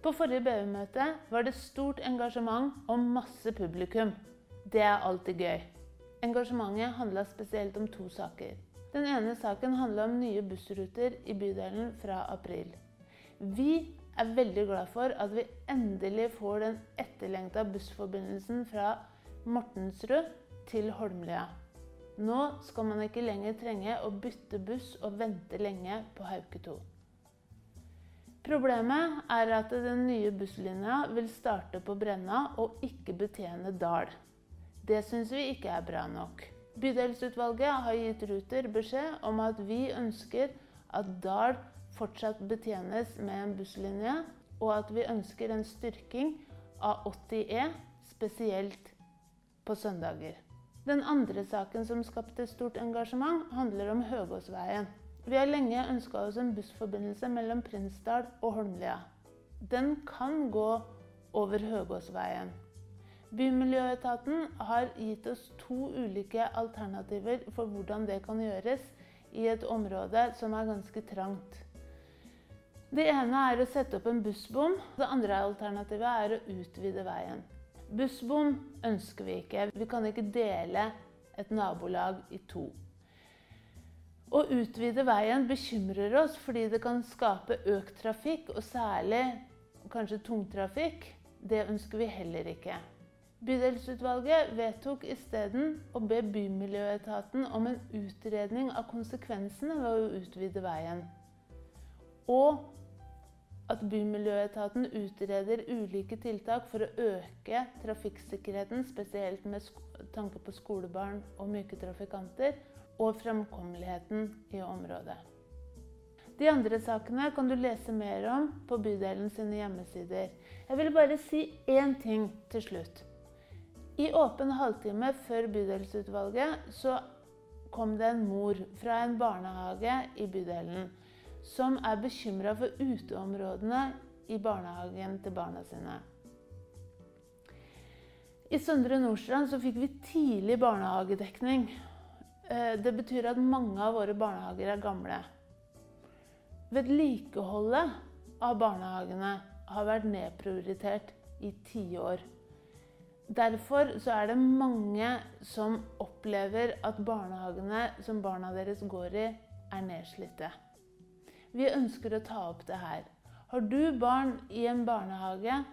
På forrige BU-møte var det stort engasjement og masse publikum. Det er alltid gøy. Engasjementet handla spesielt om to saker. Den ene saken handla om nye bussruter i bydelen fra april. Vi er veldig glad for at vi endelig får den etterlengta bussforbindelsen fra Mortensrud til Holmlia. Nå skal man ikke lenger trenge å bytte buss og vente lenge på Hauke 2. Problemet er at den nye busslinja vil starte på Brenna og ikke betjene Dal. Det syns vi ikke er bra nok. Bydelsutvalget har gitt Ruter beskjed om at vi ønsker at Dal fortsatt betjenes med en busslinje, og at vi ønsker en styrking av 80E, spesielt på søndager. Den andre saken som skapte stort engasjement, handler om Høgåsveien. Vi har lenge ønska oss en bussforbindelse mellom Prinsdal og Holmlia. Den kan gå over Høgåsveien. Bymiljøetaten har gitt oss to ulike alternativer for hvordan det kan gjøres i et område som er ganske trangt. Det ene er å sette opp en bussbom. Det andre alternativet er å utvide veien. Bussbom ønsker vi ikke. Vi kan ikke dele et nabolag i to. Å utvide veien bekymrer oss fordi det kan skape økt trafikk, og særlig kanskje tungtrafikk. Det ønsker vi heller ikke. Bydelsutvalget vedtok isteden å be Bymiljøetaten om en utredning av konsekvensene ved å utvide veien. Og at Bymiljøetaten utreder ulike tiltak for å øke trafikksikkerheten, spesielt med tanke på skolebarn og myke trafikanter, og fremkommeligheten i området. De andre sakene kan du lese mer om på bydelen sine hjemmesider. Jeg vil bare si én ting til slutt. I åpen halvtime før bydelsutvalget så kom det en mor fra en barnehage i bydelen som er bekymra for uteområdene i barnehagen til barna sine. I Søndre Nordstrand så fikk vi tidlig barnehagedekning. Eh, det betyr at mange av våre barnehager er gamle. Vedlikeholdet av barnehagene har vært nedprioritert i tiår. Derfor så er det mange som opplever at barnehagene som barna deres går i, er nedslitte. Vi ønsker å ta opp det her. Har du barn i en barnehage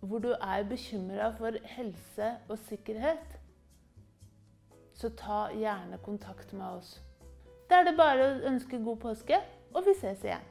hvor du er bekymra for helse og sikkerhet, så ta gjerne kontakt med oss. Da er det bare å ønske god påske, og vi ses igjen.